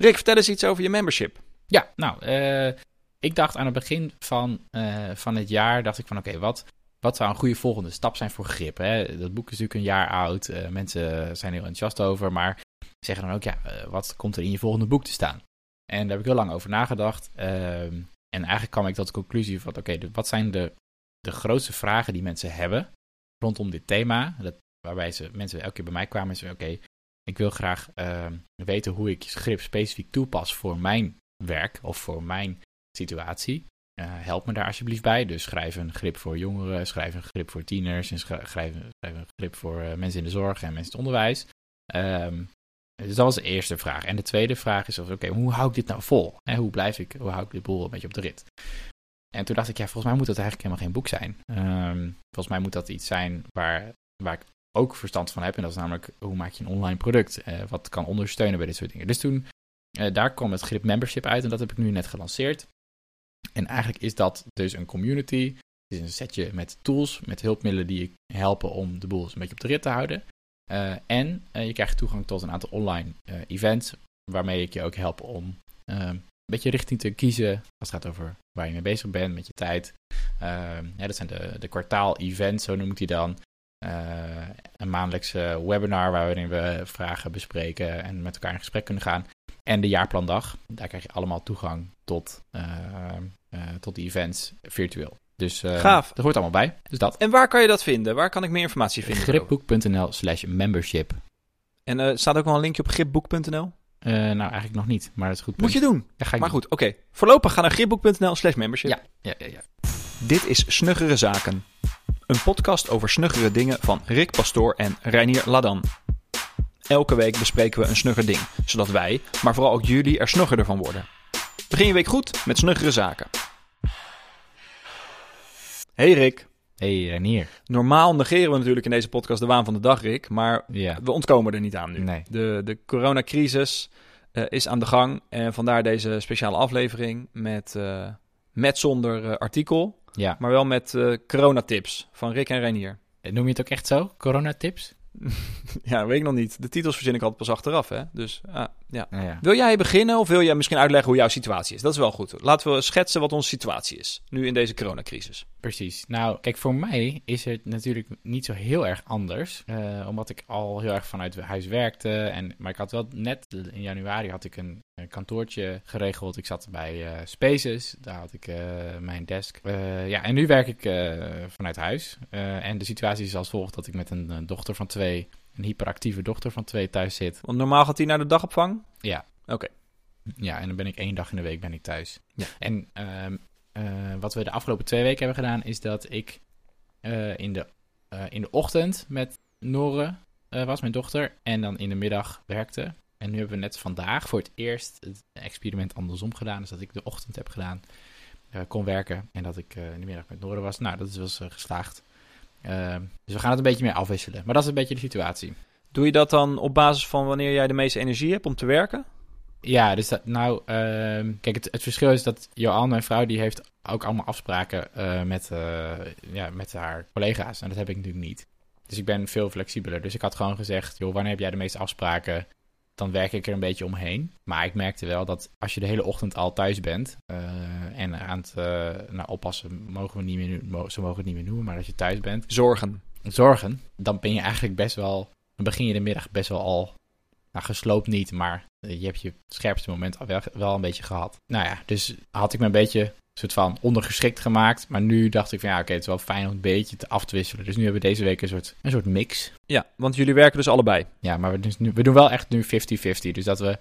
Rick, vertel eens iets over je membership. Ja, nou, uh, ik dacht aan het begin van, uh, van het jaar, dacht ik van oké, wat, wat zou een goede volgende stap zijn voor grip? Hè? Dat boek is natuurlijk een jaar oud, uh, mensen zijn heel enthousiast over, maar zeggen dan ook, ja, wat komt er in je volgende boek te staan? En daar heb ik heel lang over nagedacht. Ehm, en eigenlijk kwam ik tot de conclusie van, oké, wat zijn de, de grootste vragen die mensen hebben rondom dit thema? Dat, waarbij ze, mensen elke keer bij mij kwamen en zeiden, oké, ik wil graag uh, weten hoe ik grip specifiek toepas voor mijn werk of voor mijn situatie. Uh, help me daar alsjeblieft bij. Dus schrijf een grip voor jongeren, schrijf een grip voor tieners en schrijf, een grip voor uh, mensen in de zorg en mensen in het onderwijs. Um, dus dat was de eerste vraag. En de tweede vraag is: oké, hoe hou ik dit nou vol? En hoe blijf ik, hoe hou ik dit boel een beetje op de rit? En toen dacht ik, ja, volgens mij moet dat eigenlijk helemaal geen boek zijn. Um, volgens mij moet dat iets zijn waar, waar ik ook verstand van heb. En dat is namelijk hoe maak je een online product? Uh, wat kan ondersteunen bij dit soort dingen. Dus toen, uh, daar kwam het grip membership uit en dat heb ik nu net gelanceerd. En eigenlijk is dat dus een community. Het is een setje met tools, met hulpmiddelen die je helpen om de boel een beetje op de rit te houden. Uh, en je krijgt toegang tot een aantal online events, waarmee ik je ook help om een beetje richting te kiezen als het gaat over waar je mee bezig bent met je tijd. ja, dat zijn de, de kwartaal-events, zo noem ik die dan. Uh, een maandelijkse webinar waarin we vragen bespreken en met elkaar in gesprek kunnen gaan. En de jaarplandag. Daar krijg je allemaal toegang tot, uh, uh, tot die events virtueel. Dus Gaaf. dat hoort allemaal bij. Dus dat. En waar kan je dat vinden? Waar kan ik meer informatie vinden? Gripboek.nl slash membership. En staat ook wel een linkje op gripboek.nl? nou, eigenlijk nog niet, maar dat is goed. Moet je doen. Ja, ga ik maar doen. goed, oké. Okay. Voorlopig ga naar gripboek.nl slash membership. Ja, ja, ja, ja. Dit is Snuggere Zaken. Een podcast over snuggere dingen van Rick Pastoor en Reinier Ladan. Elke week bespreken we een snugger ding, zodat wij, maar vooral ook jullie, er snuggerder van worden. Begin je week goed met snuggere zaken. Hey Rick. Hey Reinier. Normaal negeren we natuurlijk in deze podcast de waan van de dag, Rick, maar Ja. we ontkomen er niet aan nu. Nee. De, de coronacrisis eh, is aan de gang en vandaar deze speciale aflevering met, eh, met zonder eh, artikel, Ja. maar wel met eh coronatips van Rick en Reinier. Noem je het ook echt zo? Coronatips? Ja, weet ik nog niet. De titels verzin ik altijd pas achteraf, hè? Dus ah, ja. Nou ja. Wil jij beginnen of wil jij misschien uitleggen hoe jouw situatie is? Dat is wel goed. Laten we schetsen wat onze situatie is, nu in deze coronacrisis. Precies. Nou, kijk, voor mij is het natuurlijk niet zo heel erg anders. eh, omdat ik al heel erg vanuit huis werkte. En, maar ik had wel net in januari had ik een kantoortje geregeld. Ik zat bij eh, Spaces. Daar had ik eh, mijn desk. Eh, ja, en nu werk ik vanuit huis. En de situatie is als volgt dat ik met een, dochter van twee, een hyperactieve dochter van twee thuis zit. Want normaal gaat hij naar de dagopvang? Ja. Oké. Ja, en dan ben ik één dag in de week ben ik thuis. Ja. En ehm, eh, wat we de afgelopen twee weken hebben gedaan, is dat ik in, de, in de ochtend met Nore eh, was, mijn dochter, en dan in de middag werkte. En nu hebben we net vandaag voor het eerst het experiment andersom gedaan. Dus dat ik de ochtend heb gedaan, eh, kon werken en dat ik eh, in de middag met Nore was. Nou, dat is wel eh, geslaagd. Ehm, dus we gaan het een beetje meer afwisselen. Maar dat is een beetje de situatie. Doe je dat dan op basis van wanneer jij de meeste energie hebt om te werken? Ja, dus dat, nou, ehm, kijk, het, het verschil is dat Johan, mijn vrouw, die heeft ook allemaal afspraken met, ja, met haar collega's. En dat heb ik natuurlijk niet. Dus ik ben veel flexibeler. Dus ik had gewoon gezegd, joh, wanneer heb jij de meeste afspraken? Dan werk ik er een beetje omheen. Maar ik merkte wel dat als je de hele ochtend al thuis bent eh, en aan het eh, nou, oppassen, mogen we niet meer, mo- ze mogen het niet meer noemen, maar als je thuis bent, Zorgen. zorgen, dan ben je eigenlijk best wel. Dan begin je de middag best wel al. Nou, gesloopt niet, maar je hebt je scherpste moment al wel, wel een beetje gehad. Nou ja, dus had ik me een beetje soort van ondergeschikt gemaakt. Maar nu dacht ik van ja, oké, het is wel fijn om een beetje te af te wisselen. Dus nu hebben we deze week een soort, een soort mix. Ja, want jullie werken dus allebei. Ja, maar we, dus nu, we doen wel echt nu 50-50. Dus dat we.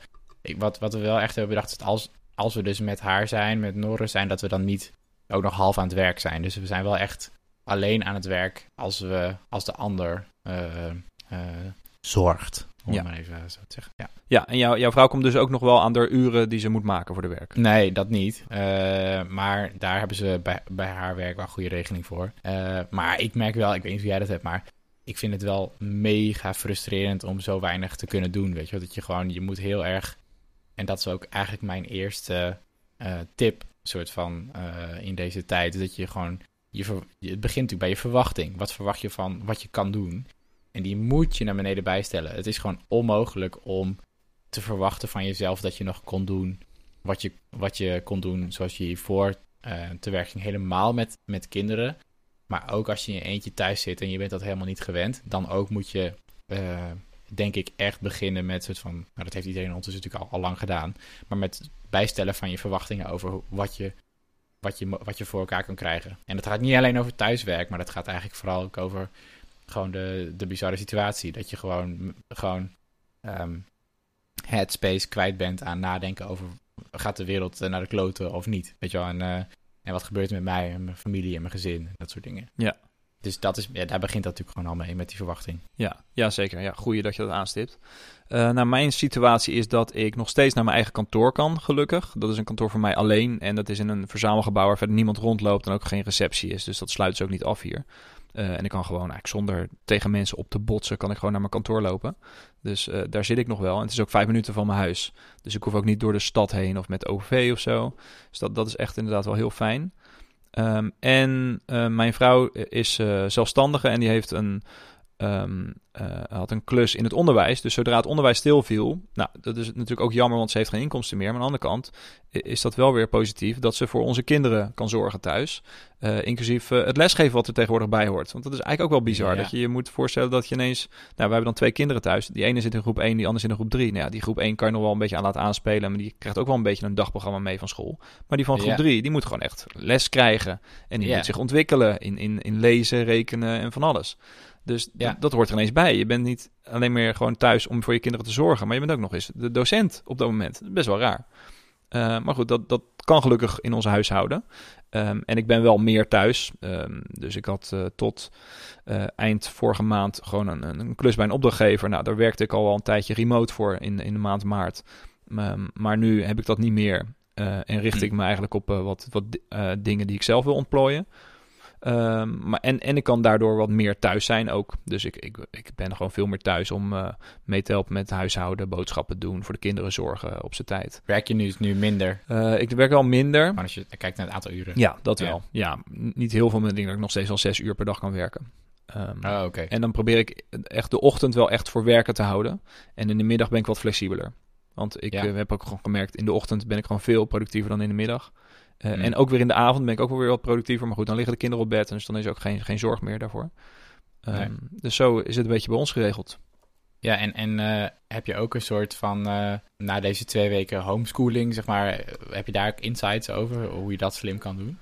Wat, wat we wel echt hebben bedacht, is dat als, als we dus met haar zijn, met Norre zijn, dat we dan niet ook nog half aan het werk zijn. Dus we zijn wel echt alleen aan het werk als, we, als de ander eh, eh, zorgt. Om Ja. het maar even zo te zeggen. Ja. Ja, en jou, jouw vrouw komt dus ook nog wel aan de uren die ze moet maken voor de werk. Nee, dat niet. Eh, maar daar hebben ze bij, bij haar werk wel een goede regeling voor. Eh, maar ik merk wel, ik weet niet of jij dat hebt, maar ik vind het wel mega frustrerend om zo weinig te kunnen doen. Weet je, dat je gewoon, je moet heel erg. En dat is ook eigenlijk mijn eerste eh, tip, soort van eh, in deze tijd. Dat je gewoon, je ver- je- het begint natuurlijk bij je verwachting. Wat verwacht je van wat je kan doen? En die moet je naar beneden bijstellen. Het is gewoon onmogelijk om te verwachten van jezelf dat je nog kon doen wat je, wat je kon doen zoals je hiervoor uh, te werk ging. Helemaal met, met kinderen. Maar ook als je in je eentje thuis zit en je bent dat helemaal niet gewend, dan ook moet je, uh, denk ik, echt beginnen met soort van. Nou, dat heeft iedereen ondertussen natuurlijk al, al lang gedaan. Maar met bijstellen van je verwachtingen over wat je, wat, je, wat je voor elkaar kan krijgen. En dat gaat niet alleen over thuiswerk, maar dat gaat eigenlijk vooral ook over gewoon de, de bizarre situatie. Dat je gewoon, gewoon um, headspace kwijt bent aan nadenken over gaat de wereld naar de kloten of niet. Weet je wel, en, uh, en wat gebeurt er met mij en mijn familie en mijn gezin en dat soort dingen. Ja. Dus dat is, ja, daar begint dat natuurlijk gewoon al mee met die verwachting. Ja, ja zeker. Ja, goeie dat je dat aanstipt. Uh, nou, mijn situatie is dat ik nog steeds naar mijn eigen kantoor kan, gelukkig. Dat is een kantoor voor mij alleen en dat is in een verzamelgebouw waar verder niemand rondloopt en ook geen receptie is. Dus dat sluit ze ook niet af hier. Uh, en ik kan gewoon eigenlijk zonder tegen mensen op te botsen, kan ik gewoon naar mijn kantoor lopen. Dus uh, daar zit ik nog wel. En het is ook vijf minuten van mijn huis. Dus ik hoef ook niet door de stad heen of met OV of zo. Dus dat, dat is echt inderdaad wel heel fijn. Um, en uh, mijn vrouw is zelfstandige en die heeft een um, uh, had een klus in het onderwijs. Dus zodra het onderwijs stilviel, nou, dat is natuurlijk ook jammer, want ze heeft geen inkomsten meer. Maar aan de andere kant is dat wel weer positief dat ze voor onze kinderen kan zorgen thuis. Uh, inclusief uh, het lesgeven wat er tegenwoordig bij hoort. Want dat is eigenlijk ook wel bizar. Ja. Dat je je moet voorstellen dat je ineens... Nou, we hebben dan twee kinderen thuis. Die ene zit in groep 1, die andere zit in groep 3. Nou ja, die groep 1 kan je nog wel een beetje aan laten aanspelen. Maar die krijgt ook wel een beetje een dagprogramma mee van school. Maar die van groep 3, ja. die moet gewoon echt les krijgen. En die ja. moet zich ontwikkelen in, in, in lezen, rekenen en van alles. Dus ja. dat hoort er ineens bij. Je bent niet alleen meer gewoon thuis om voor je kinderen te zorgen, maar je bent ook nog eens de docent op dat moment. Best wel raar. Uh, maar goed, dat, dat kan gelukkig in onze huishouden. Um, en ik ben wel meer thuis. Um, dus ik had uh, tot uh, eind vorige maand gewoon een, een, klus bij een opdrachtgever. Nou, daar werkte ik al wel een tijdje remote voor in, in de maand maart. Um, maar nu heb ik dat niet meer. En richt ik me eigenlijk op wat, wat dingen die ik zelf wil ontplooien. Um, maar en, en ik kan daardoor wat meer thuis zijn ook. Dus ik, ik, ik ben gewoon veel meer thuis om uh, mee te helpen met huishouden, boodschappen doen, voor de kinderen zorgen op zijn tijd. Werk je nu, nu minder? Uh, ik werk wel minder. Maar als je kijkt naar het aantal uren? Ja, dat wel. Ja, niet heel veel, maar ik denk dat ik nog steeds al zes uur per dag kan werken. Um, oh, okay. En dan probeer ik echt de ochtend wel echt voor werken te houden. En in de middag ben ik wat flexibeler. Want ik ja. uh, heb ook gewoon gemerkt, in de ochtend ben ik gewoon veel productiever dan in de middag. Uh, mm. En ook weer in de avond ben ik ook wel weer wat productiever. Maar goed, dan liggen de kinderen op bed. Dus dan is er ook geen, geen zorg meer daarvoor. Um, nee. Dus zo is het een beetje bij ons geregeld. Ja, en, en uh, heb je ook een soort van, uh, na deze twee weken homeschooling, zeg maar, heb je daar ook insights over hoe je dat slim kan doen?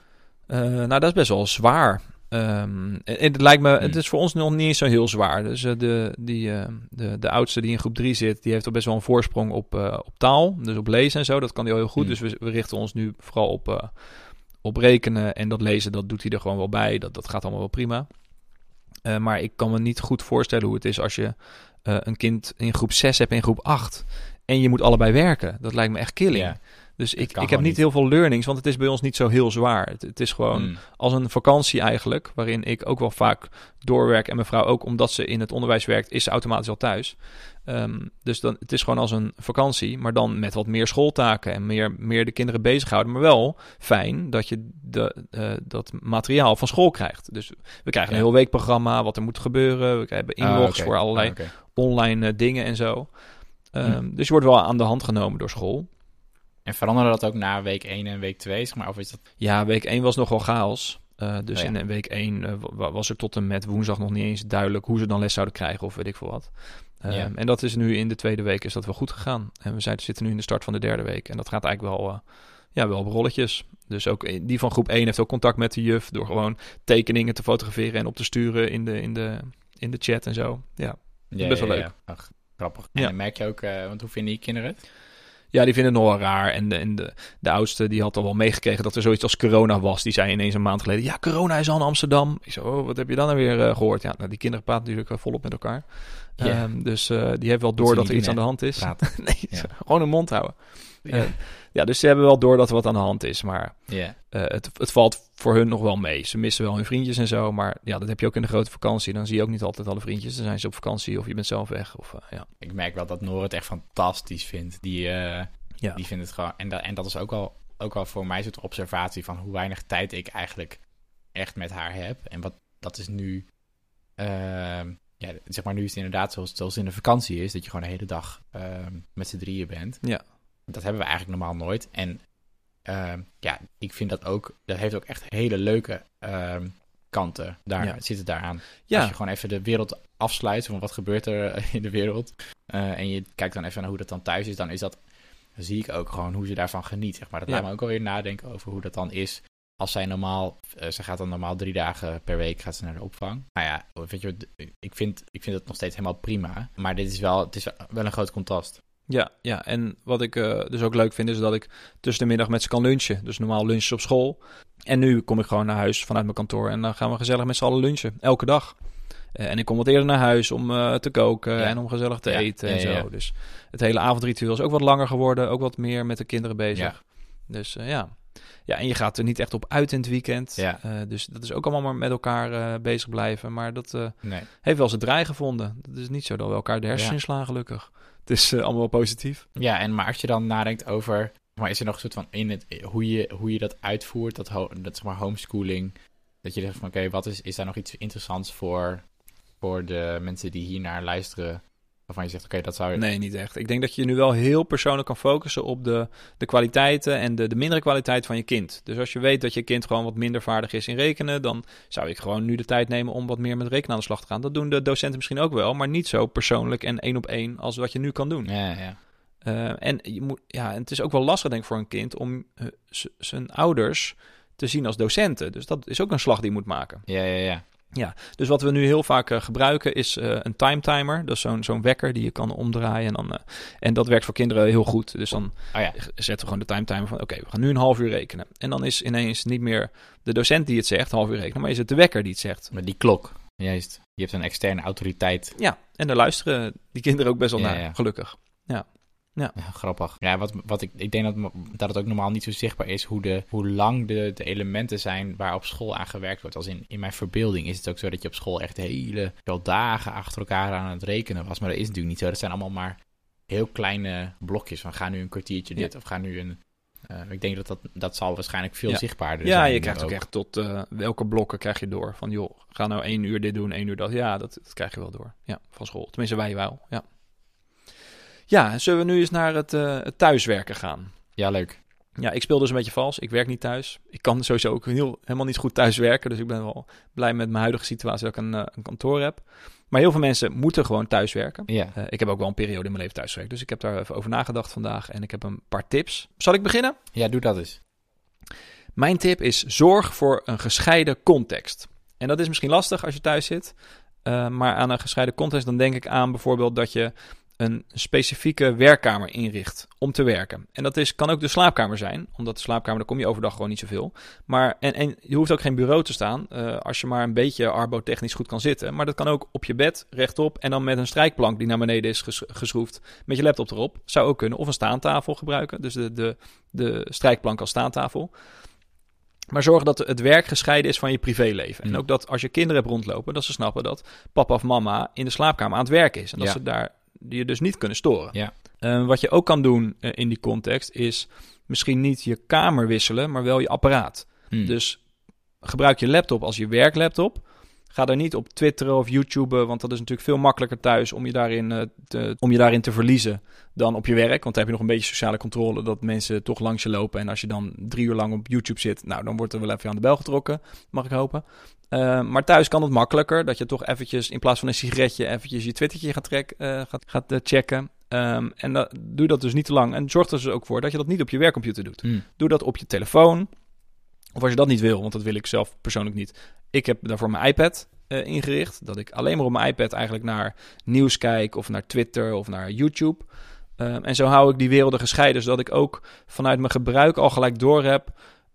nou, dat is best wel zwaar. Um, het lijkt me, het is voor ons nog niet zo heel zwaar. Dus uh, de, die, uh, de, de oudste die in groep 3 zit, die heeft al best wel een voorsprong op, uh, op taal. Dus op lezen en zo, dat kan hij al heel goed. Mm. Dus we, we, richten ons nu vooral op, op rekenen en dat lezen, dat doet hij er gewoon wel bij. Dat, dat gaat allemaal wel prima. maar ik kan me niet goed voorstellen hoe het is als je een kind in groep 6 hebt en in groep 8. En je moet allebei werken. Dat lijkt me echt killing. Yeah. Dus ik, ik heb niet, niet heel veel learnings, want het is bij ons niet zo heel zwaar. Het, het is gewoon mm. als een vakantie eigenlijk, waarin ik ook wel vaak doorwerk en mijn vrouw ook, omdat ze in het onderwijs werkt, is ze automatisch al thuis. Um, dus dan, het is gewoon als een vakantie, maar dan met wat meer schooltaken en meer, meer de kinderen bezighouden. Maar wel fijn dat je de, uh, dat materiaal van school krijgt. Dus we krijgen ja. een heel weekprogramma, wat er moet gebeuren. We hebben inlogs oh, okay. voor allerlei okay. online uh, dingen en zo. Um, mm. Dus je wordt wel aan de hand genomen door school. En veranderde dat ook na week 1 en week 2, zeg maar? Of is dat... Ja, week 1 was nog wel chaos. Uh, dus oh, ja. in week 1 uh, was er tot en met woensdag nog niet eens duidelijk hoe ze dan les zouden krijgen of weet ik veel wat. Um, ja. En dat is nu in de tweede week is dat wel goed gegaan. En we zijn, zitten nu in de start van de derde week. En dat gaat eigenlijk wel, uh, ja, wel op rolletjes. Dus ook die van groep 1 heeft ook contact met de juf door gewoon tekeningen te fotograferen en op te sturen in de, in de, in de chat en zo. Ja, ja best wel leuk. Ach, grappig. En merk je ook, want hoe vinden die kinderen het? Ja, die vinden het nog wel raar. En, de, en de, de oudste die had al wel meegekregen dat er zoiets als corona was. Die zei ineens een maand geleden: Ja, corona is al in Amsterdam. Ik zo, oh, wat heb je dan nou weer uh, gehoord? Ja, nou, die kinderen praten natuurlijk volop met elkaar. Yeah. Um, dus uh, die heeft wel door dat, dat er iets aan de hand is. nee, ja. gewoon een mond houden. Ja. ja, dus ze hebben wel door dat er wat aan de hand is. Maar yeah. het, het valt voor hun nog wel mee. Ze missen wel hun vriendjes en zo. Maar ja, dat heb je ook in de grote vakantie. Dan zie je ook niet altijd alle vriendjes. Dan zijn ze op vakantie of je bent zelf weg. Of, ja. Ik merk wel dat Noor het echt fantastisch vindt. Die ja. Die vindt het gewoon. En dat, en dat is ook al, ook al voor mij zo'n observatie van hoe weinig tijd ik eigenlijk echt met haar heb. En wat dat is nu. Uh, ja, zeg maar, nu is het inderdaad zoals, zoals in de vakantie is, dat je gewoon de hele dag ehm, met z'n drieën bent. Ja. Dat hebben we eigenlijk normaal nooit. En ehm, ja, ik vind dat ook, dat heeft ook echt hele leuke ehm, kanten. Daar Ja. zit het daaraan. Ja. Als je gewoon even de wereld afsluit van wat gebeurt er eh, in de wereld. eh, en je kijkt dan even naar hoe dat dan thuis is, dan is dat, dan zie ik ook gewoon hoe ze daarvan geniet. Zeg maar. Dat Ja. laat me ook alweer nadenken over hoe dat dan is. Als zij normaal, eh, ze gaat dan normaal drie dagen per week gaat ze naar de opvang. Nou ja, weet je, ik vind, ik vind het nog steeds helemaal prima. Maar dit is wel, het is wel een groot contrast. Ja, ja, en wat ik eh, dus ook leuk vind is dat ik tussen de middag met ze kan lunchen. Dus normaal lunchen op school. En nu kom ik gewoon naar huis vanuit mijn kantoor en dan gaan we gezellig met z'n allen lunchen. Elke dag. Eh, en ik kom wat eerder naar huis om eh, te koken Ja. en om gezellig te Ja, eten en ja, zo. Dus het hele avondritueel is ook wat langer geworden. Ook wat meer met de kinderen bezig. Dus ja. Ja, en je gaat er niet echt op uit in het weekend. Ja. Dus dat is ook allemaal maar met elkaar bezig blijven. Maar dat Nee. heeft wel zijn draai gevonden. Het is niet zo dat we elkaar de hersens Ja. inslaan, gelukkig. Het is eh, allemaal positief. Ja, en maar als je dan nadenkt over, maar is er nog een soort van in het, hoe je, hoe je dat uitvoert, dat, dat zeg maar homeschooling, dat je zegt van oké, wat is, is daar nog iets interessants voor, voor de mensen die hier naar luisteren, waarvan je zegt oké, dat zou je... Nee, niet echt. Ik denk dat je nu wel heel persoonlijk kan focussen op de, de kwaliteiten en de, de mindere kwaliteit van je kind. Dus als je weet dat je kind gewoon wat minder vaardig is in rekenen, dan zou ik gewoon nu de tijd nemen om wat meer met rekenen aan de slag te gaan. Dat doen de docenten misschien ook wel, maar niet zo persoonlijk en één op één als wat je nu kan doen. Ja, ja. Eh, en, je moet, ja, en het is ook wel lastig, denk ik, voor een kind om eh, zijn ouders te zien als docenten. Dus dat is ook een slag die je moet maken. Ja, ja, ja. Dus wat we nu heel vaak eh, gebruiken is eh, een time timer. Dat is zo'n zo'n wekker die je kan omdraaien. En, dan, eh, en dat werkt voor kinderen heel goed. Dus dan Oh ja, zetten we gewoon de time timer van... oké, we gaan nu een half uur rekenen. En dan is ineens niet meer de docent die het zegt, half uur rekenen... maar is het de wekker die het zegt. met die klok, juist. Je hebt een externe autoriteit. Ja, en daar luisteren die kinderen ook best wel Ja, naar, ja. gelukkig. Ja, grappig. Ja, wat, wat ik, ik denk dat, dat het ook normaal niet zo zichtbaar is hoe, de, hoe lang de, de elementen zijn waar op school aan gewerkt wordt. Als in, in mijn verbeelding is het ook zo dat je op school echt hele wel dagen achter elkaar aan het rekenen was. Maar dat is natuurlijk niet zo. Dat zijn allemaal maar heel kleine blokjes van ga nu een kwartiertje dit of ga nu een... eh, ik denk dat, dat dat zal waarschijnlijk veel Ja. zichtbaarder ja, zijn. je krijgt ook echt tot eh, welke blokken krijg je door. Van joh, ga nou één uur dit doen, één uur dat. Ja, dat, dat krijg je wel door. Ja, van school. Tenminste, wij wel. Ja. Ja, zullen we nu eens naar het, eh, het thuiswerken gaan? Ja, leuk. Ja, ik speel dus een beetje vals. Ik werk niet thuis. Ik kan sowieso ook heel, helemaal niet goed thuis werken. Dus ik ben wel blij met mijn huidige situatie dat ik een, eh, een kantoor heb. Maar heel veel mensen moeten gewoon thuis werken. Ja, Eh, ik heb ook wel een periode in mijn leven thuis gewerkt. Dus ik heb daar even over nagedacht vandaag. En ik heb een paar tips. Zal ik beginnen? ja doe dat eens. Mijn tip is zorg voor een gescheiden context. En dat is misschien lastig als je thuis zit. maar aan een gescheiden context, dan denk ik aan bijvoorbeeld dat je een specifieke werkkamer inricht om te werken. En dat is, kan ook de slaapkamer zijn, omdat de slaapkamer, daar kom je overdag gewoon niet zoveel. Maar, en, en je hoeft ook geen bureau te staan, eh, als je maar een beetje arbotechnisch goed kan zitten. Maar dat kan ook op je bed, rechtop, en dan met een strijkplank die naar beneden is ges- geschroefd, met je laptop erop. Zou ook kunnen. Of een staantafel gebruiken, dus de, de, de strijkplank als staantafel. Maar zorg dat het werk gescheiden is van je privéleven. En ook dat als je kinderen hebt rondlopen, dat ze snappen dat papa of mama in de slaapkamer aan het werk is. En dat Ja. ze daar die je dus niet kunnen storen. Ja. Eh, wat je ook kan doen eh, in die context is misschien niet je kamer wisselen, maar wel je apparaat. Hm. Dus gebruik je laptop als je werklaptop. Ga daar niet op twitteren of YouTuben, want dat is natuurlijk veel makkelijker thuis om je daarin, eh, te, om je daarin te verliezen dan op je werk. Want dan heb je nog een beetje sociale controle dat mensen toch langs je lopen. En als je dan drie uur lang op YouTube zit, nou dan wordt er wel even aan de bel getrokken, mag ik hopen. Eh, maar thuis kan het makkelijker, dat je toch eventjes in plaats van een sigaretje eventjes je twittertje gaat, trek, eh, gaat, gaat eh, checken. Ehm, en doe dat dus niet te lang. En zorg er dus ook voor dat je dat niet op je werkcomputer doet. Hm. Doe dat op je telefoon. Of als je dat niet wil, want dat wil ik zelf persoonlijk niet. Ik heb daarvoor mijn iPad eh, ingericht. Dat ik alleen maar op mijn iPad eigenlijk naar nieuws kijk of naar Twitter of naar YouTube. Ehm, en zo hou ik die werelden gescheiden, zodat ik ook vanuit mijn gebruik al gelijk door heb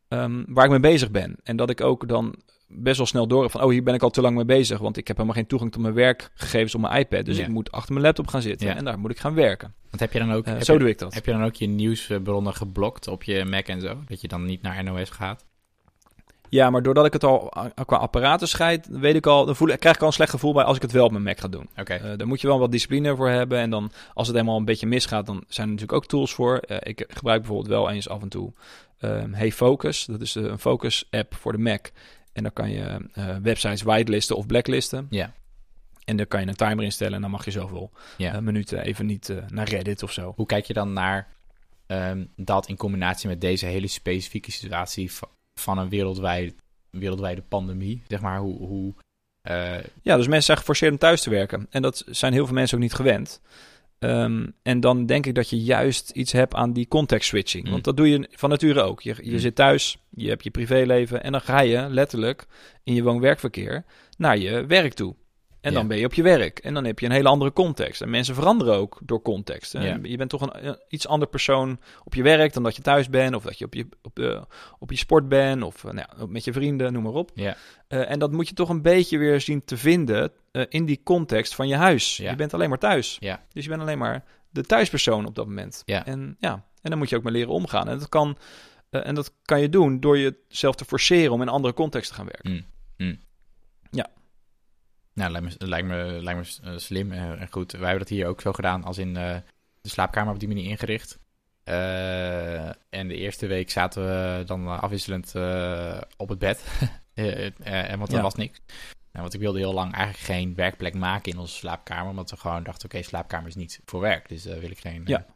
ehm, waar ik mee bezig ben. En dat ik ook dan best wel snel door heb van, oh, hier ben ik al te lang mee bezig, want ik heb helemaal geen toegang tot mijn werkgegevens op mijn iPad. Dus Ja. ik moet achter mijn laptop gaan zitten Ja. en daar moet ik gaan werken. Want heb je dan ook... Eh, heb zo je- doe ik dat. Heb je dan ook je nieuwsbronnen geblokt op je Mac en zo? Dat je dan niet naar NOS gaat? Ja, maar doordat ik het al a- qua apparaten scheid, weet ik al, dan voel, krijg ik al een slecht gevoel bij als ik het wel op mijn Mac ga doen. Oké. Eh, daar moet je wel wat discipline voor hebben. En dan, als het helemaal een beetje misgaat, dan zijn er natuurlijk ook tools voor. Eh, ik gebruik bijvoorbeeld wel eens af en toe ehm, Hey Focus. Dat is eh, een focus app voor de Mac. En dan kan je eh, websites whitelisten of blacklisten. Ja. En dan kan je een timer instellen en dan mag je zoveel eh, minuten even niet eh, naar Reddit of zo. Hoe kijk je dan naar ehm, dat in combinatie met deze hele specifieke situatie van een wereldwijd, wereldwijde pandemie? Zeg maar, hoe... hoe eh, Ja, dus mensen zijn geforceerd om thuis te werken. En dat zijn heel veel mensen ook niet gewend. Ehm, en dan denk ik dat je juist iets hebt aan die context switching. Mm. Want dat doe je van nature ook. Je, je Mm. zit thuis, je hebt je privéleven en dan ga je letterlijk in je woon-werkverkeer naar je werk toe. En Ja. dan ben je op je werk. En dan heb je een hele andere context. En mensen veranderen ook door context. En Ja. Je bent toch een, een iets ander persoon op je werk dan dat je thuis bent. Of dat je op je, op, op je sport bent. Of eh, nou ja, met je vrienden, noem maar op. ja, Eh, en dat moet je toch een beetje weer zien te vinden eh, in die context van je huis. Ja. Je bent alleen maar thuis. Ja. Dus je bent alleen maar de thuispersoon op dat moment. Ja. En, ja. en dan moet je ook maar leren omgaan. En dat kan, en dat kan je doen door jezelf te forceren om in een andere context te gaan werken. Nou, lijkt me, lijkt me, lijkt me eh, slim en goed. Wij hebben dat hier ook zo gedaan als in eh, de slaapkamer op die manier ingericht. Eh, en de eerste week zaten we dan afwisselend op het bed. En want er Ja. was niks. Nou, want ik wilde heel lang eigenlijk geen werkplek maken in onze slaapkamer. Omdat we gewoon dachten, oké, slaapkamer is niet voor werk. Dus daar wil ik geen... Ja.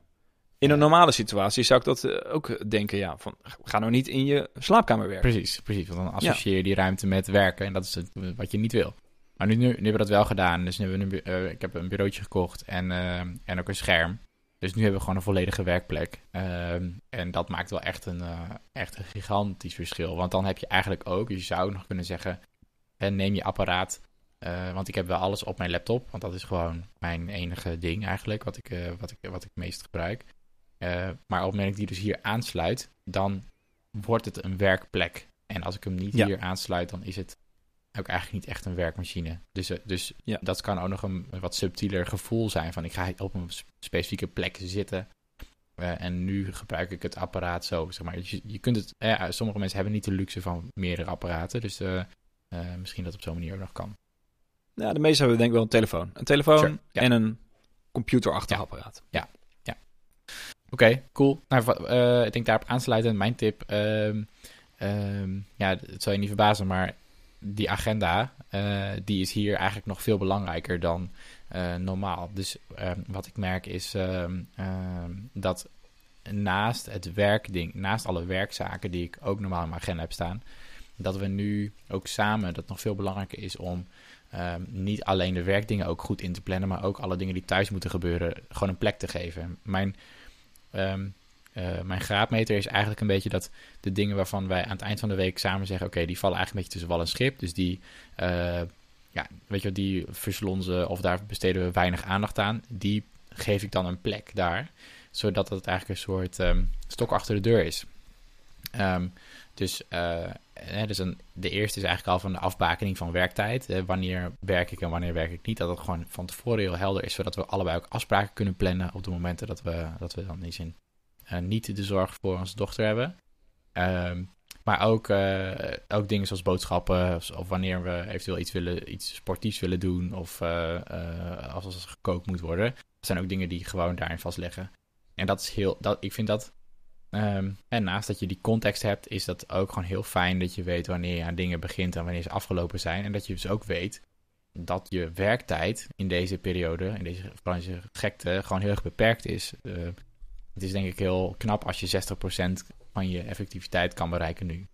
In een normale situatie zou ik dat ook denken. Ja, van, ga nou niet in je slaapkamer werken. Precies, precies. Want dan associeer je die ruimte met werken en dat is het, wat je niet wil. Maar nu, nu, nu hebben we dat wel gedaan. Dus nu hebben we een, eh, ik heb een bureautje gekocht en, eh, en ook een scherm. Dus nu hebben we gewoon een volledige werkplek. Ehm, en dat maakt wel echt een, eh, echt een gigantisch verschil. Want dan heb je eigenlijk ook, je zou nog kunnen zeggen, neem je apparaat. want ik heb wel alles op mijn laptop. Want dat is gewoon mijn enige ding eigenlijk, wat ik, eh, wat ik, wat ik meest gebruik. Maar op het moment dat ik die dus hier aansluit, dan wordt het een werkplek. En als ik hem niet Ja. hier aansluit, dan is het ook eigenlijk niet echt een werkmachine. Dus, eh, dus Ja. dat kan ook nog een, wat subtieler gevoel zijn van ik ga op een specifieke plek zitten. Eh, en nu gebruik ik het apparaat zo, zeg maar. Je, je kunt het, eh, sommige mensen hebben niet de luxe van meerdere apparaten. Dus misschien dat op zo'n manier ook nog kan. Ja, de meeste hebben denk ik wel een telefoon. Een telefoon Sure, ja. en een computerachtig Ja. apparaat. Oké, cool. Nou, ik denk daarop aansluitend mijn tip. ehm, ehm, ja, het zal je niet verbazen, maar die agenda, eh, die is hier eigenlijk nog veel belangrijker dan eh, normaal. Dus ehm, wat ik merk is ehm, ehm, dat naast het werkding, naast alle werkzaken die ik ook normaal in mijn agenda heb staan, dat we nu ook samen, dat nog veel belangrijker is om niet alleen de werkdingen ook goed in te plannen, maar ook alle dingen die thuis moeten gebeuren, gewoon een plek te geven. Mijn eh, mijn graadmeter is eigenlijk een beetje dat de dingen waarvan wij aan het eind van de week samen zeggen: oké, die vallen eigenlijk een beetje tussen wal en schip. Dus die, eh, ja, weet je, die verslonzen of daar besteden we weinig aandacht aan. Die geef ik dan een plek daar, zodat het eigenlijk een soort ehm, stok achter de deur is. Ehm, dus eh, dus de eerste is eigenlijk al van de afbakening van werktijd. Wanneer werk ik en wanneer werk ik niet. Dat het gewoon van tevoren heel helder is, zodat we allebei ook afspraken kunnen plannen op de momenten dat we, dat we dan zin eh, niet de zorg voor onze dochter hebben. Ehm, maar ook, eh, ook dingen zoals boodschappen, of, wanneer we eventueel iets, willen, iets sportiefs willen doen, of eh, eh, als er gekookt moet worden. Dat zijn ook dingen die gewoon daarin vastleggen. En dat is heel, dat, ik vind dat Ehm, en naast dat je die context hebt, is dat ook gewoon heel fijn dat je weet wanneer je aan dingen begint en wanneer ze afgelopen zijn. En dat je dus ook weet dat je werktijd in deze periode, in deze, deze gekte, gewoon heel erg beperkt is. Eh, het is denk ik heel knap als je 60% van je effectiviteit kan bereiken nu,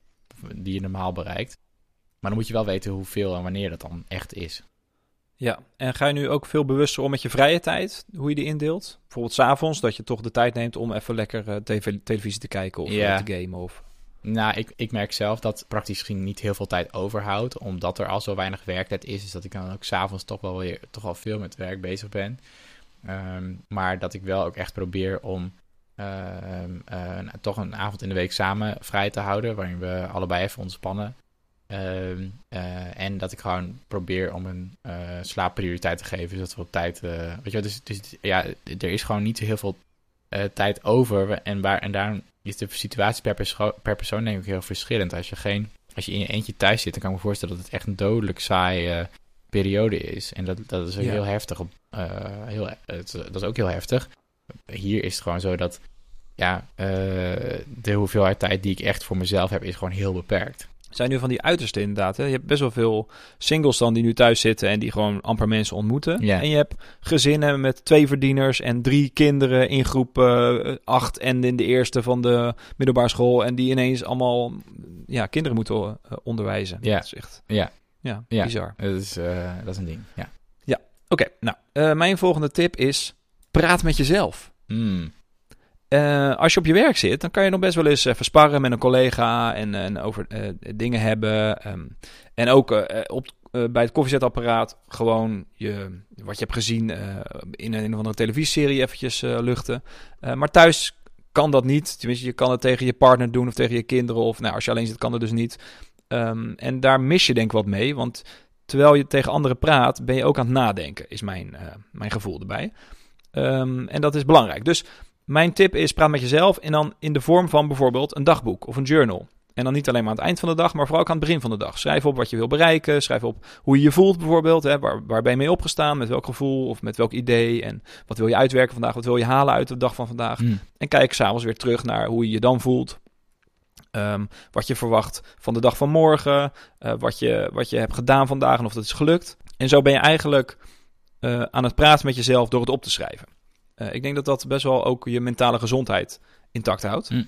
die je normaal bereikt. Maar dan moet je wel weten hoeveel en wanneer dat dan echt is. Ja, en ga je nu ook veel bewuster om met je vrije tijd, hoe je die indeelt? Bijvoorbeeld s'avonds, dat je toch de tijd neemt om even lekker eh, tv televisie te kijken of Ja. eh, te gamen. Of... Nou, ik, ik merk zelf dat praktisch gezien niet heel veel tijd overhoudt. Omdat er al zo weinig werktijd is. Is dat ik dan ook s'avonds toch wel weer toch wel veel met werk bezig ben. Ehm, maar dat ik wel ook echt probeer om ehm, eh, een- toch een avond in de week samen vrij te houden. Waarin we allebei even ontspannen. Ehm, eh, en dat ik gewoon probeer om een eh slaapprioriteit te geven. Zodat we op tijd. weet je, wel, dus, dus ja, er is gewoon niet zo heel veel tijd over. En, waar, en daarom is de situatie per, perso- per persoon denk ik heel verschillend. Als je, geen, als je in je eentje thuis zit, dan kan ik me voorstellen dat het echt een dodelijk saaie periode is. En dat, dat is ook Ja. heel heftig. Op, heel, het, dat is ook heel heftig. Hier is het gewoon zo dat ja, eh, de hoeveelheid tijd die ik echt voor mezelf heb, is gewoon heel beperkt. zijn nu van die uiterste inderdaad. Hè? Je hebt best wel veel singles dan die nu thuis zitten en die gewoon amper mensen ontmoeten. Ja. En je hebt gezinnen met twee verdieners en drie kinderen in groep eh, acht en in de eerste van de middelbare school. En die ineens allemaal ja, kinderen moeten eh, onderwijzen. Ja. Dat is echt Ja. ja, Ja. bizar. Dat is, dat is een ding, ja. Oké, nou, mijn volgende tip is praat met jezelf. Mm. Eh, als je op je werk zit, dan kan je nog best wel eens even sparren met een collega en, en over eh, dingen hebben. ehm, en ook eh, op, bij het koffiezetapparaat gewoon je, wat je hebt gezien in een, een of andere televisieserie eventjes luchten. Maar thuis kan dat niet. Tenminste, je kan het tegen je partner doen of tegen je kinderen. Of nou, als je alleen zit, kan dat dus niet. Ehm, en daar mis je denk ik wat mee. Want terwijl je tegen anderen praat, ben je ook aan het nadenken, is mijn, mijn gevoel erbij. Ehm, en dat is belangrijk. Dus mijn tip is, praat met jezelf en dan in de vorm van bijvoorbeeld een dagboek of een journal. En dan niet alleen maar aan het eind van de dag, maar vooral ook aan het begin van de dag. Schrijf op wat je wil bereiken. Schrijf op hoe je je voelt bijvoorbeeld. Hè. Waar, waar ben je mee opgestaan? Met welk gevoel of met welk idee? En wat wil je uitwerken vandaag? Wat wil je halen uit de dag van vandaag? Mm. En kijk s'avonds weer terug naar hoe je je dan voelt. Ehm, wat je verwacht van de dag van morgen. eh, wat, je, wat je hebt gedaan vandaag en of dat is gelukt. En zo ben je eigenlijk eh, aan het praten met jezelf door het op te schrijven. Eh, ik denk dat dat best wel ook je mentale gezondheid intact houdt. Mm.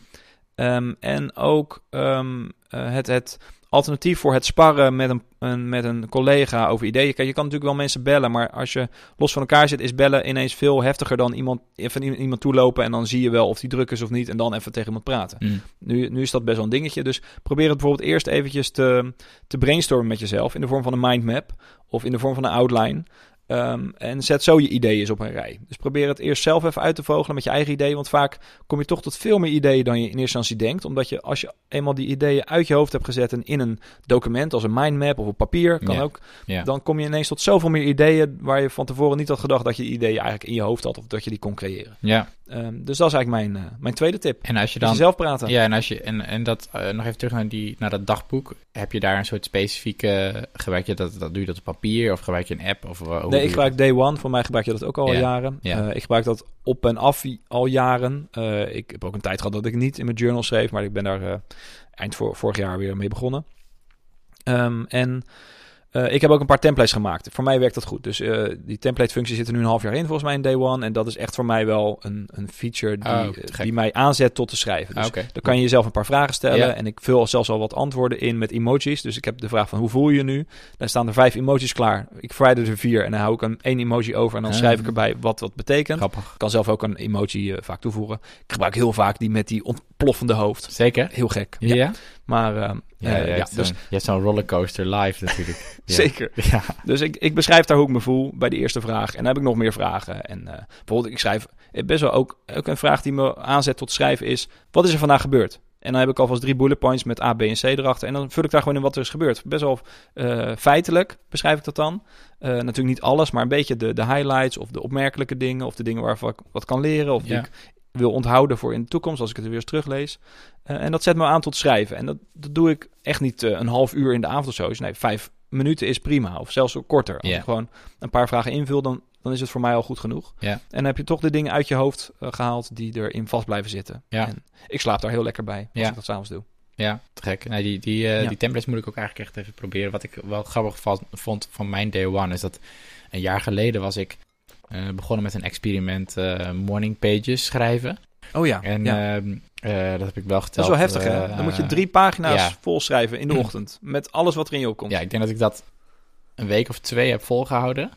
Ehm, en ook ehm, eh, het, het alternatief voor het sparren met een, een, met een collega over ideeën. Kijk, je kan natuurlijk wel mensen bellen, maar als je los van elkaar zit, is bellen ineens veel heftiger dan iemand, even iemand toelopen en dan zie je wel of die druk is of niet en dan even tegen iemand praten. Mm. Nu, nu is dat best wel een dingetje, dus probeer het bijvoorbeeld eerst eventjes te, te brainstormen met jezelf in de vorm van een mindmap of in de vorm van een outline. Ehm, en zet zo je ideeën eens op een rij. Dus probeer het eerst zelf even uit te vogelen met je eigen ideeën. Want vaak kom je toch tot veel meer ideeën dan je in eerste instantie denkt. Omdat je als je eenmaal die ideeën uit je hoofd hebt gezet en in een document als een mindmap of op papier, kan Ja. ook. Ja. Dan kom je ineens tot zoveel meer ideeën waar je van tevoren niet had gedacht dat je die ideeën eigenlijk in je hoofd had of dat je die kon creëren. ja. Ehm, dus dat is eigenlijk mijn, eh, mijn tweede tip. En als je dan... jezelf praten. Ja, en, als je, en, en dat, eh, nog even terug naar, die, naar dat dagboek. Heb je daar een soort specifieke... Gebruik je dat, dat, doe je dat op papier of gebruik je een app? Of, eh, Nee, ik gebruik Day One. Voor mij gebruik je dat ook al Ja, jaren. ja. Ik gebruik dat op en af al jaren. Ik heb ook een tijd gehad dat ik niet in mijn journal schreef, maar ik ben daar eind voor, vorig jaar weer mee begonnen. Ehm, en eh, ik heb ook een paar templates gemaakt. Voor mij werkt dat goed. Dus eh, die template-functie zit er nu een half jaar in, volgens mij in Day One. En dat is echt voor mij wel een, een feature die, Oh, eh, die mij aanzet tot te schrijven. Dus Ah, dan kan je jezelf een paar vragen stellen. Ja. En ik vul zelfs al wat antwoorden in met emojis. Dus ik heb de vraag van hoe voel je je nu? Daar staan er vijf emojis klaar. Ik verwijder er vier en dan hou ik een één emoji over. En dan Ah. schrijf ik erbij wat wat betekent. Grappig. Ik kan zelf ook een emoji vaak toevoegen. Ik gebruik heel vaak die met die ontploffende hoofd. Zeker? Heel gek. Ja? Ja, Maar eh, ja, ja, ja, dus je hebt zo'n rollercoaster live natuurlijk. Zeker. Ja. Dus ik, ik beschrijf daar hoe ik me voel bij de eerste vraag. En dan heb ik nog meer vragen. En eh, bijvoorbeeld, ik schrijf eh, best wel ook, ook een vraag die me aanzet tot schrijven is: wat is er vandaag gebeurd? En dan heb ik alvast drie bullet points met A, B en C erachter. En dan vul ik daar gewoon in wat er is gebeurd. Best wel eh, feitelijk beschrijf ik dat dan. Eh, natuurlijk niet alles, maar een beetje de, de highlights of de opmerkelijke dingen. Of de dingen waarvan ik wat kan leren. Of die Ja. ik wil onthouden voor in de toekomst als ik het weer eens teruglees. Eh, en dat zet me aan tot schrijven. En dat, dat doe ik echt niet eh, een half uur in de avond of zo. Dus nee, vijf minuten is prima. Of zelfs korter. Als ik gewoon een paar vragen invul, dan, dan is het voor mij al goed genoeg. En dan heb je toch de dingen uit je hoofd eh, gehaald die erin vast blijven zitten. Ja. En ik slaap daar heel lekker bij als Ja. ik dat s'avonds doe. Ja, te gek. Nee, die, die, Ja. die templates moet ik ook eigenlijk echt even proberen. Wat ik wel grappig vond van mijn day one is dat een jaar geleden was ik eh, begonnen met een experiment eh, morning pages schrijven. Oh ja, En ja. ehm, eh, dat heb ik wel dat geteld. is wel heftig hè. Dan moet je drie pagina's ja. vol schrijven in de ochtend. Met alles wat er in je opkomt. Ja, ik denk dat ik dat een week of twee heb volgehouden.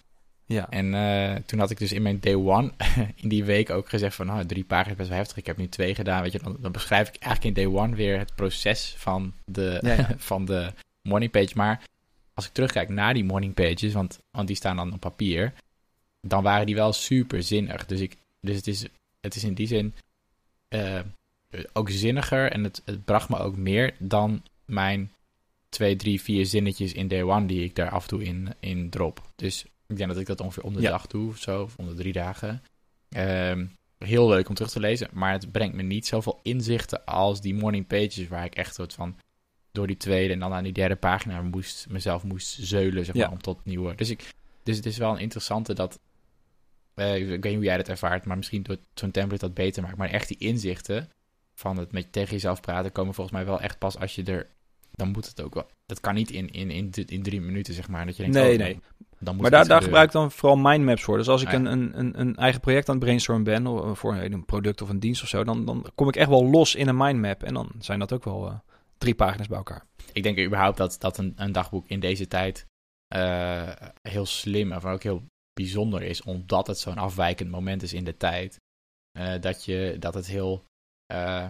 Ja. En toen had ik dus in mijn day one in die week ook gezegd van nou, drie pagina's is best wel heftig. Ik heb nu twee gedaan. Weet je, dan, dan beschrijf ik eigenlijk in day one weer het proces van de, Ja, ja. van de morning page. Maar als ik terugkijk naar die morning pages, want, want die staan dan op papier, dan waren die wel super zinnig. Dus, ik, dus het, is, het is in die zin eh, ook zinniger en het, het bracht me ook meer dan mijn twee, drie, vier zinnetjes in day one die ik daar af en toe in, in drop. Dus ik denk dat ik dat ongeveer om de Ja. dag doe of zo, of om de drie dagen. Ehm, heel leuk om terug te lezen, maar het brengt me niet zoveel inzichten als die morning pages, waar ik echt soort van door die tweede en dan aan die derde pagina moest, mezelf moest zeulen, zeg maar, Ja. om tot nieuwe. Dus, ik, dus het is wel een interessante dat, eh, ik weet niet hoe jij dat ervaart, maar misschien door zo'n template dat beter maakt, maar echt die inzichten van het met tegen jezelf praten komen volgens mij wel echt pas als je er dan moet het ook wel. Dat kan niet in, in, in, in drie minuten, zeg maar. Dat je denkt, Nee, oh, nee. Dan, moet Maar daar, daar gebruik ik dan vooral mindmaps voor. Dus als ik Ah, ja. een, een, een, eigen project aan het brainstormen ben, of voor een product of een dienst of zo, dan, dan kom ik echt wel los in een mindmap. En dan zijn dat ook wel eh, drie pagina's bij elkaar. Ik denk überhaupt dat, dat een, een dagboek in deze tijd eh, heel slim en ook heel bijzonder is, omdat het zo'n afwijkend moment is in de tijd. Eh, dat, je, dat het heel, eh,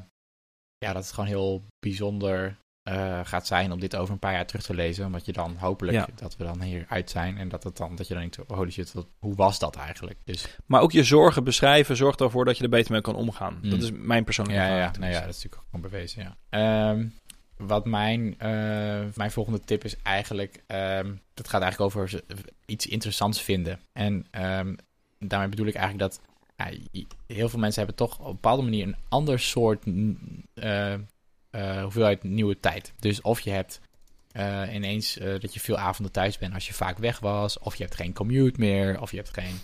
ja, dat het gewoon heel bijzonder eh, gaat zijn om dit over een paar jaar terug te lezen. Omdat je dan hopelijk Ja. dat we dan hier uit zijn en dat het dan, dat je dan denkt, holy shit, wat, hoe was dat eigenlijk? Dus Maar ook je zorgen beschrijven zorgt ervoor dat je er beter mee kan omgaan. Mm. Dat is mijn persoonlijke Ja, ja, ervaring nou ja, dat is natuurlijk ook gewoon bewezen, ja. Ehm, wat mijn, eh, mijn volgende tip is eigenlijk... ehm dat gaat eigenlijk over iets interessants vinden. En ehm, daarmee bedoel ik eigenlijk dat... ja, heel veel mensen hebben toch op een bepaalde manier een ander soort eh, eh, hoeveelheid nieuwe tijd. Dus of je hebt ineens dat je veel avonden thuis bent als je vaak weg was... of je hebt geen commute meer, of je hebt geen...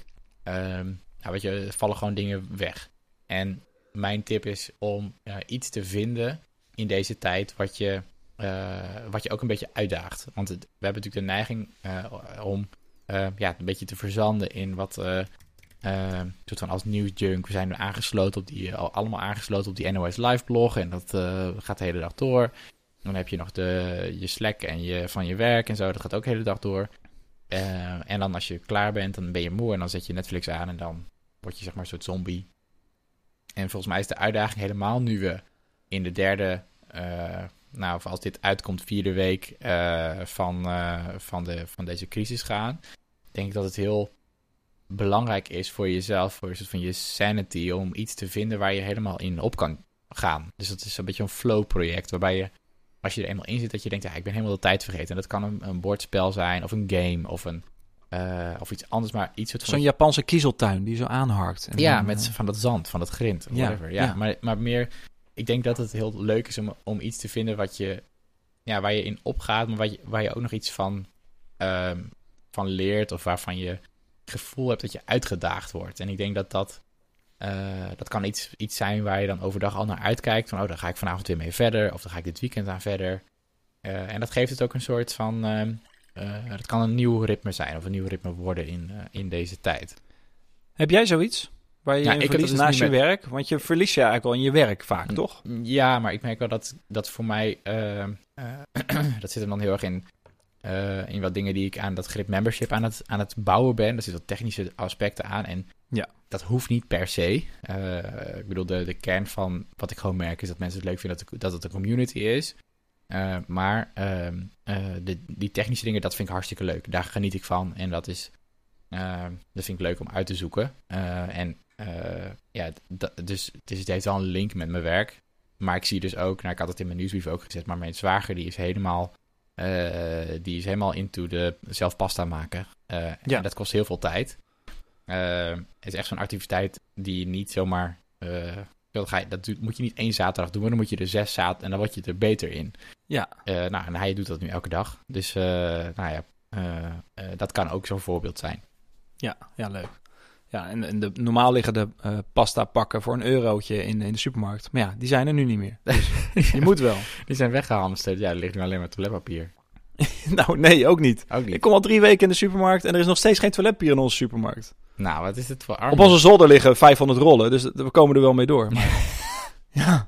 nou, weet je, vallen gewoon dingen weg. En mijn tip is om iets te vinden in deze tijd wat je, eh, wat je ook een beetje uitdaagt. Want we hebben natuurlijk de neiging eh, om eh, ja, een beetje te verzanden in wat soort van als nieuwsjunk. We zijn nu aangesloten op die, al allemaal aangesloten op die NOS Live blog en dat gaat de hele dag door. Dan heb je nog de, je Slack en je, van je werk en zo, dat gaat ook de hele dag door. En dan als je klaar bent, dan ben je moe en dan zet je Netflix aan en dan word je zeg maar een soort zombie. En volgens mij is de uitdaging helemaal nu we in de derde, eh, nou, of als dit uitkomt, vierde week eh, van, eh, van, de, van deze crisis gaan. Denk ik dat het heel belangrijk is voor jezelf, voor een soort van je sanity, om iets te vinden waar je helemaal in op kan gaan. Dus dat is een beetje een flow-project, waarbij je, als je er eenmaal in zit, dat je denkt, ja, ik ben helemaal de tijd vergeten. En dat kan een, een bordspel zijn, of een game, of, een, of iets anders, maar iets soort van Zo'n Japanse kiezeltuin die zo aanharkt. En ja, dan, met van dat zand, van dat grind, Ja, whatever. Ja, ja. Maar, maar meer, ik denk dat het heel leuk is om, om iets te vinden wat je, ja, waar je in opgaat, maar waar je, waar je ook nog iets van, ehm, van leert of waarvan je gevoel hebt dat je uitgedaagd wordt. En ik denk dat dat, eh, dat kan iets, iets zijn waar je dan overdag al naar uitkijkt. Van, oh, daar ga ik vanavond weer mee verder, of dan ga ik dit weekend aan verder. Eh, en dat geeft het ook een soort van, ehm, eh, dat kan een nieuw ritme zijn of een nieuw ritme worden in, in deze tijd. Heb jij zoiets? Waar je Ja, ik verliest naast je met- werk? Want je verliest je eigenlijk wel in je werk vaak, toch? Ja, maar ik merk wel dat, dat voor mij, ehm, eh, dat zit hem dan heel erg in, eh, in wat dingen die ik aan dat grip membership aan het, aan het bouwen ben. Er zitten wat technische aspecten aan en Ja. dat hoeft niet per se. Eh, ik bedoel, de, de kern van wat ik gewoon merk is dat mensen het leuk vinden dat, het- dat het een community is. Eh, maar ehm, eh, de, die technische dingen, dat vind ik hartstikke leuk. Daar geniet ik van en dat is, eh, dat vind ik leuk om uit te zoeken. Eh, en eh, ja, dus het, heeft wel een link met mijn werk. Maar ik zie dus ook, nou ik had het in mijn nieuwsbrief ook gezet, maar mijn zwager die is helemaal, eh, die is helemaal into de zelf pasta maken. Eh, Ja. En dat kost heel veel tijd. Het is echt zo'n activiteit die je niet zomaar, dat, ga je, dat moet je niet één zaterdag doen, maar dan moet je er zes zaterdag en dan word je er beter in. Ja. Nou, en hij doet dat nu elke dag. Dus, nou ja, dat kan ook zo'n voorbeeld zijn. Ja, ja leuk. Ja, en, en de normaal liggen de eh, pasta pakken voor een eurotje in, in de supermarkt. Maar ja, die zijn er nu niet meer. Dus je moet wel. Die zijn weggehamsterd. Ja, er ligt nu alleen maar toiletpapier. nou, nee, ook niet. Ook niet. Ik kom al drie weken in de supermarkt en er is nog steeds geen toiletpapier in onze supermarkt. Nou, wat is dit voor arm? Op onze zolder liggen 500 rollen, dus we komen er wel mee door. Maar... ja.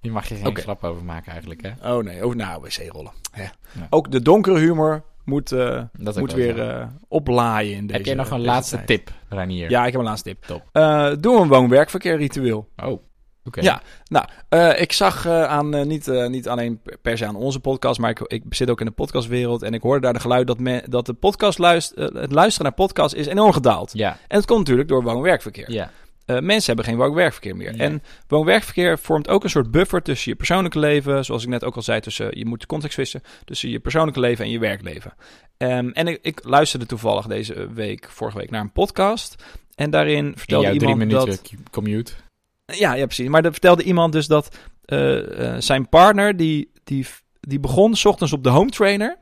Hier mag je geen Oké. grap over maken eigenlijk, hè? Oh nee, oh, nou, wc-rollen. Ja. Ja. Ook de donkere humor moet, eh, moet weer eh, oplaaien in deze Heb jij nog een laatste tijd. tip, Ranier? Ja, ik heb een laatste tip. Top. Eh, doe een woon-werkverkeer ritueel. Oh, oké. Ja. Nou, ik zag aan, niet, niet alleen per se aan onze podcast, maar ik, ik zit ook in de podcastwereld. En ik hoorde daar de geluid dat, me, dat de podcast luist, het luisteren naar podcast is enorm gedaald. Ja, En dat komt natuurlijk door woon-werkverkeer. ja. Eh, mensen hebben geen woon-werkverkeer meer. En woon-werkverkeer vormt ook een soort buffer tussen je persoonlijke leven, zoals ik net ook al zei, tussen, je moet context vissen, tussen je persoonlijke leven en je werkleven. Ehm, en ik, ik luisterde toevallig deze week, vorige week, naar een podcast. En daarin In vertelde drie iemand minuten dat... commute. Ja, ja, precies. Maar er vertelde iemand dus dat eh, eh, zijn partner, die, die, die begon 's ochtends op de home trainer,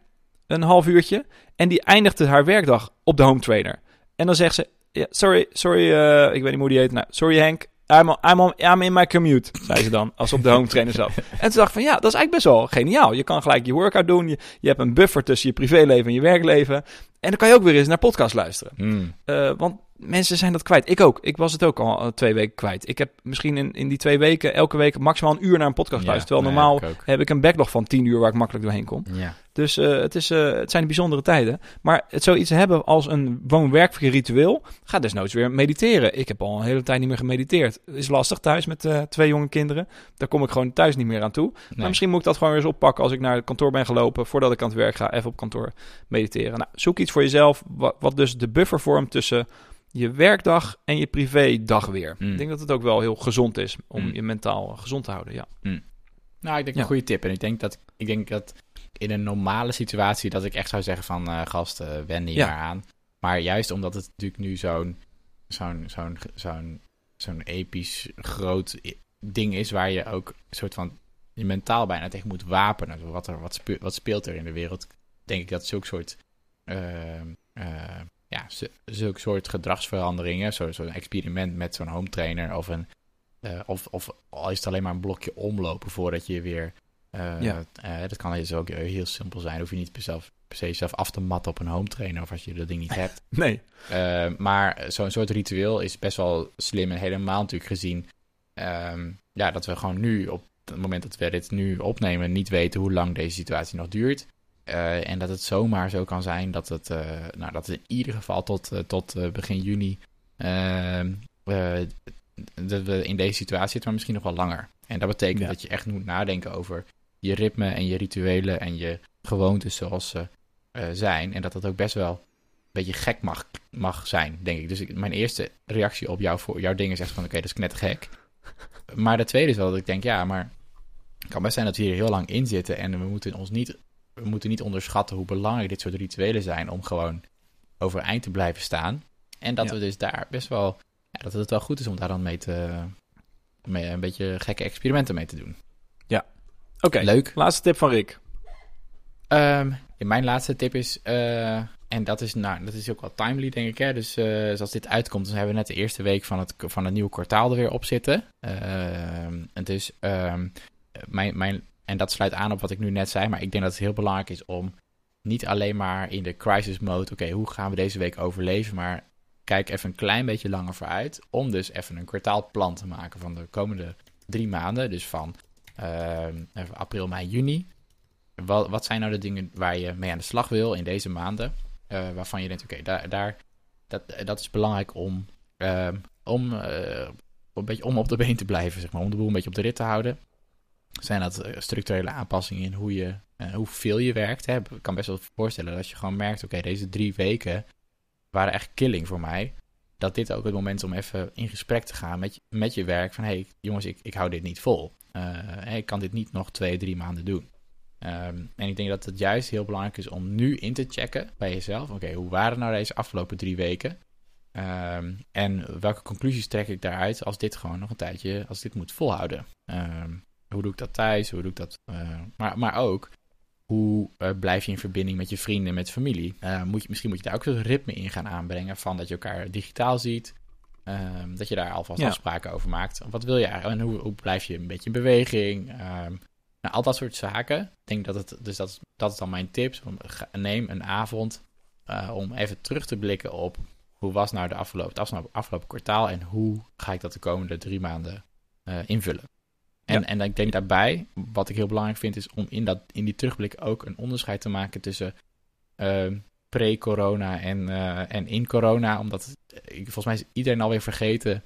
een half uurtje, en die eindigde haar werkdag op de home trainer. En dan zegt ze, sorry, sorry, eh, ik weet niet hoe die heet. Nou, sorry Henk, I'm, I'm, on- I'm in my commute, zei ze dan, als ze op de home trainer zat. En toen dacht ik van, ja, dat is eigenlijk best wel geniaal. Je kan gelijk je workout doen, je, je hebt een buffer tussen je privéleven en je werkleven. En dan kan je ook weer eens naar podcast luisteren. Hmm. Eh, want mensen zijn dat kwijt. Ik ook. Ik was het ook al eh, twee weken kwijt. Ik heb misschien in, in die twee weken elke week maximaal een uur naar een podcast Ja, luisteren. Terwijl nee, normaal ik heb ik een backlog van tien uur waar ik makkelijk doorheen kom. Ja. Dus eh, het, is, het zijn bijzondere tijden. Maar het zoiets hebben als een woon-werkvrij ritueel, ga desnoods weer mediteren. Ik heb al een hele tijd niet meer gemediteerd. Is lastig thuis met twee jonge kinderen. Daar kom ik gewoon thuis niet meer aan toe. Maar misschien moet ik dat gewoon weer eens oppakken als ik naar het kantoor ben gelopen. Voordat ik aan het werk ga, even op kantoor mediteren. Nou, zoek iets voor jezelf, wat, wat dus de buffer vormt tussen je werkdag en je privédag weer. Mm. Ik denk dat het ook wel heel gezond is om Mm. je mentaal gezond te houden. Ja. Nou, ik denk Ja. een goede tip. En ik denk dat, ik denk dat in een normale situatie dat ik echt zou zeggen van eh gast, eh wen niet Ja. meer aan. Maar juist omdat het natuurlijk nu zo'n zo'n zo'n zo'n zo'n episch groot ding is waar je ook een soort van je mentaal bijna tegen moet wapenen. Wat, er, wat, spe- wat speelt er in de wereld? Denk ik dat zulke soort eh, eh, ja, zu- zulke soort gedragsveranderingen, zo- zo'n experiment met zo'n home trainer of een eh, of, of al is het alleen maar een blokje omlopen voordat je weer. eh, Ja. eh, dat kan dus ook heel simpel zijn. Hoef je niet per, zelf, per se zelf af te matten op een home trainer of als je dat ding niet hebt. Nee. Eh, maar zo'n soort ritueel is best wel slim en helemaal natuurlijk gezien. ehm, ja, dat we gewoon nu, op het moment dat we dit nu opnemen, niet weten hoe lang deze situatie nog duurt. Eh, en dat het zomaar zo kan zijn dat het, eh, nou, dat het in ieder geval tot, eh, tot begin juni. dat we in deze situatie zitten, maar misschien nog wel langer. En dat betekent Ja. dat je echt moet nadenken over je ritme en je rituelen en je gewoontes zoals ze zijn. En dat dat ook best wel een beetje gek mag, mag zijn, denk ik. Dus ik, mijn eerste reactie op jou, voor jouw ding is echt van, oké, dat is knettergek. Maar de tweede is wel dat ik denk, ja, maar het kan best zijn dat we hier heel lang in zitten en we moeten ons niet, we moeten niet onderschatten hoe belangrijk dit soort rituelen zijn om gewoon overeind te blijven staan. En dat Ja. we dus daar best wel, ja, dat het wel goed is om daar dan mee te, mee een beetje gekke experimenten mee te doen. Oké. Leuk. Laatste tip van Rick. Ehm, ja, mijn laatste tip is, eh, en dat is, nou, dat is ook wel timely, denk ik. Hè? Dus eh, als dit uitkomt, dan hebben we net de eerste week van het, van het nieuwe kwartaal er weer op zitten. En dus, ehm, mijn, mijn, en dat sluit aan op wat ik nu net zei, maar ik denk dat het heel belangrijk is om niet alleen maar in de crisis mode, oké, hoe gaan we deze week overleven, maar kijk even een klein beetje langer vooruit, om dus even een kwartaalplan te maken van de komende drie maanden. Dus van even april, mei, juni. Wat, wat zijn nou de dingen waar je mee aan de slag wil in deze maanden? eh, waarvan je denkt, oké, daar, daar, dat, dat is belangrijk om, ehm, om, eh, een beetje om op de been te blijven, zeg maar, om de boel een beetje op de rit te houden. Zijn dat eh, structurele aanpassingen in hoe je, eh, hoeveel je werkt? Hè? Ik kan best wel voorstellen dat je gewoon merkt, oké, deze drie weken waren echt killing voor mij. Dat dit ook het moment is om even in gesprek te gaan met, je- met je werk. Van, hey, jongens, ik, ik hou dit niet vol. Eh, ik kan dit niet nog twee, drie maanden doen. Ehm, en ik denk dat het juist heel belangrijk is om nu in te checken bij jezelf. Oké, hoe waren nou deze afgelopen drie weken? Ehm, en welke conclusies trek ik daaruit als dit gewoon nog een tijdje, als dit moet volhouden? Ehm, hoe doe ik dat thuis? Hoe doe ik dat? eh, maar, maar ook, hoe eh, blijf je in verbinding met je vrienden en met familie? Eh, moet je, misschien moet je daar ook zo'n ritme in gaan aanbrengen van dat je elkaar digitaal ziet. Ehm, dat je daar alvast Ja. afspraken over maakt. Wat wil je eigenlijk? En hoe, hoe blijf je een beetje in beweging? Ehm, nou, al dat soort zaken. Ik denk dat het, dus dat, is- dat is dan mijn tips. Neem een avond om even terug te blikken op hoe was nou de afgelopen, het afgelopen, afgelopen kwartaal en hoe ga ik dat de komende drie maanden invullen. En, Ja. en ik denk daarbij, wat ik heel belangrijk vind, is om in, dat, in die terugblik ook een onderscheid te maken tussen ehm, pre-corona en, eh, en in corona. Omdat het- ik, volgens mij is iedereen alweer vergeten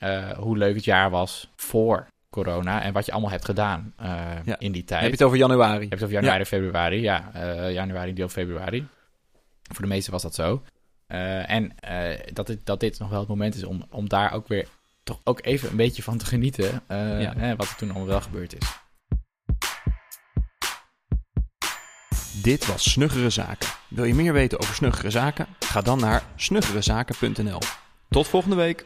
eh, hoe leuk het jaar was voor corona en wat je allemaal hebt gedaan eh, Ja. in die tijd. Heb je het over januari? Je hebt het over januari, februari. Ja, eh, januari, deel februari. Voor de meesten was dat zo. Eh, en eh, dat, dit, dat dit nog wel het moment is om, om daar ook weer toch ook even een beetje van te genieten. eh, Ja. hè, wat er toen allemaal wel gebeurd is. Dit was Snuggere Zaken. Wil je meer weten over Snuggere Zaken? Ga dan naar snuggerezaken.nl. Tot volgende week.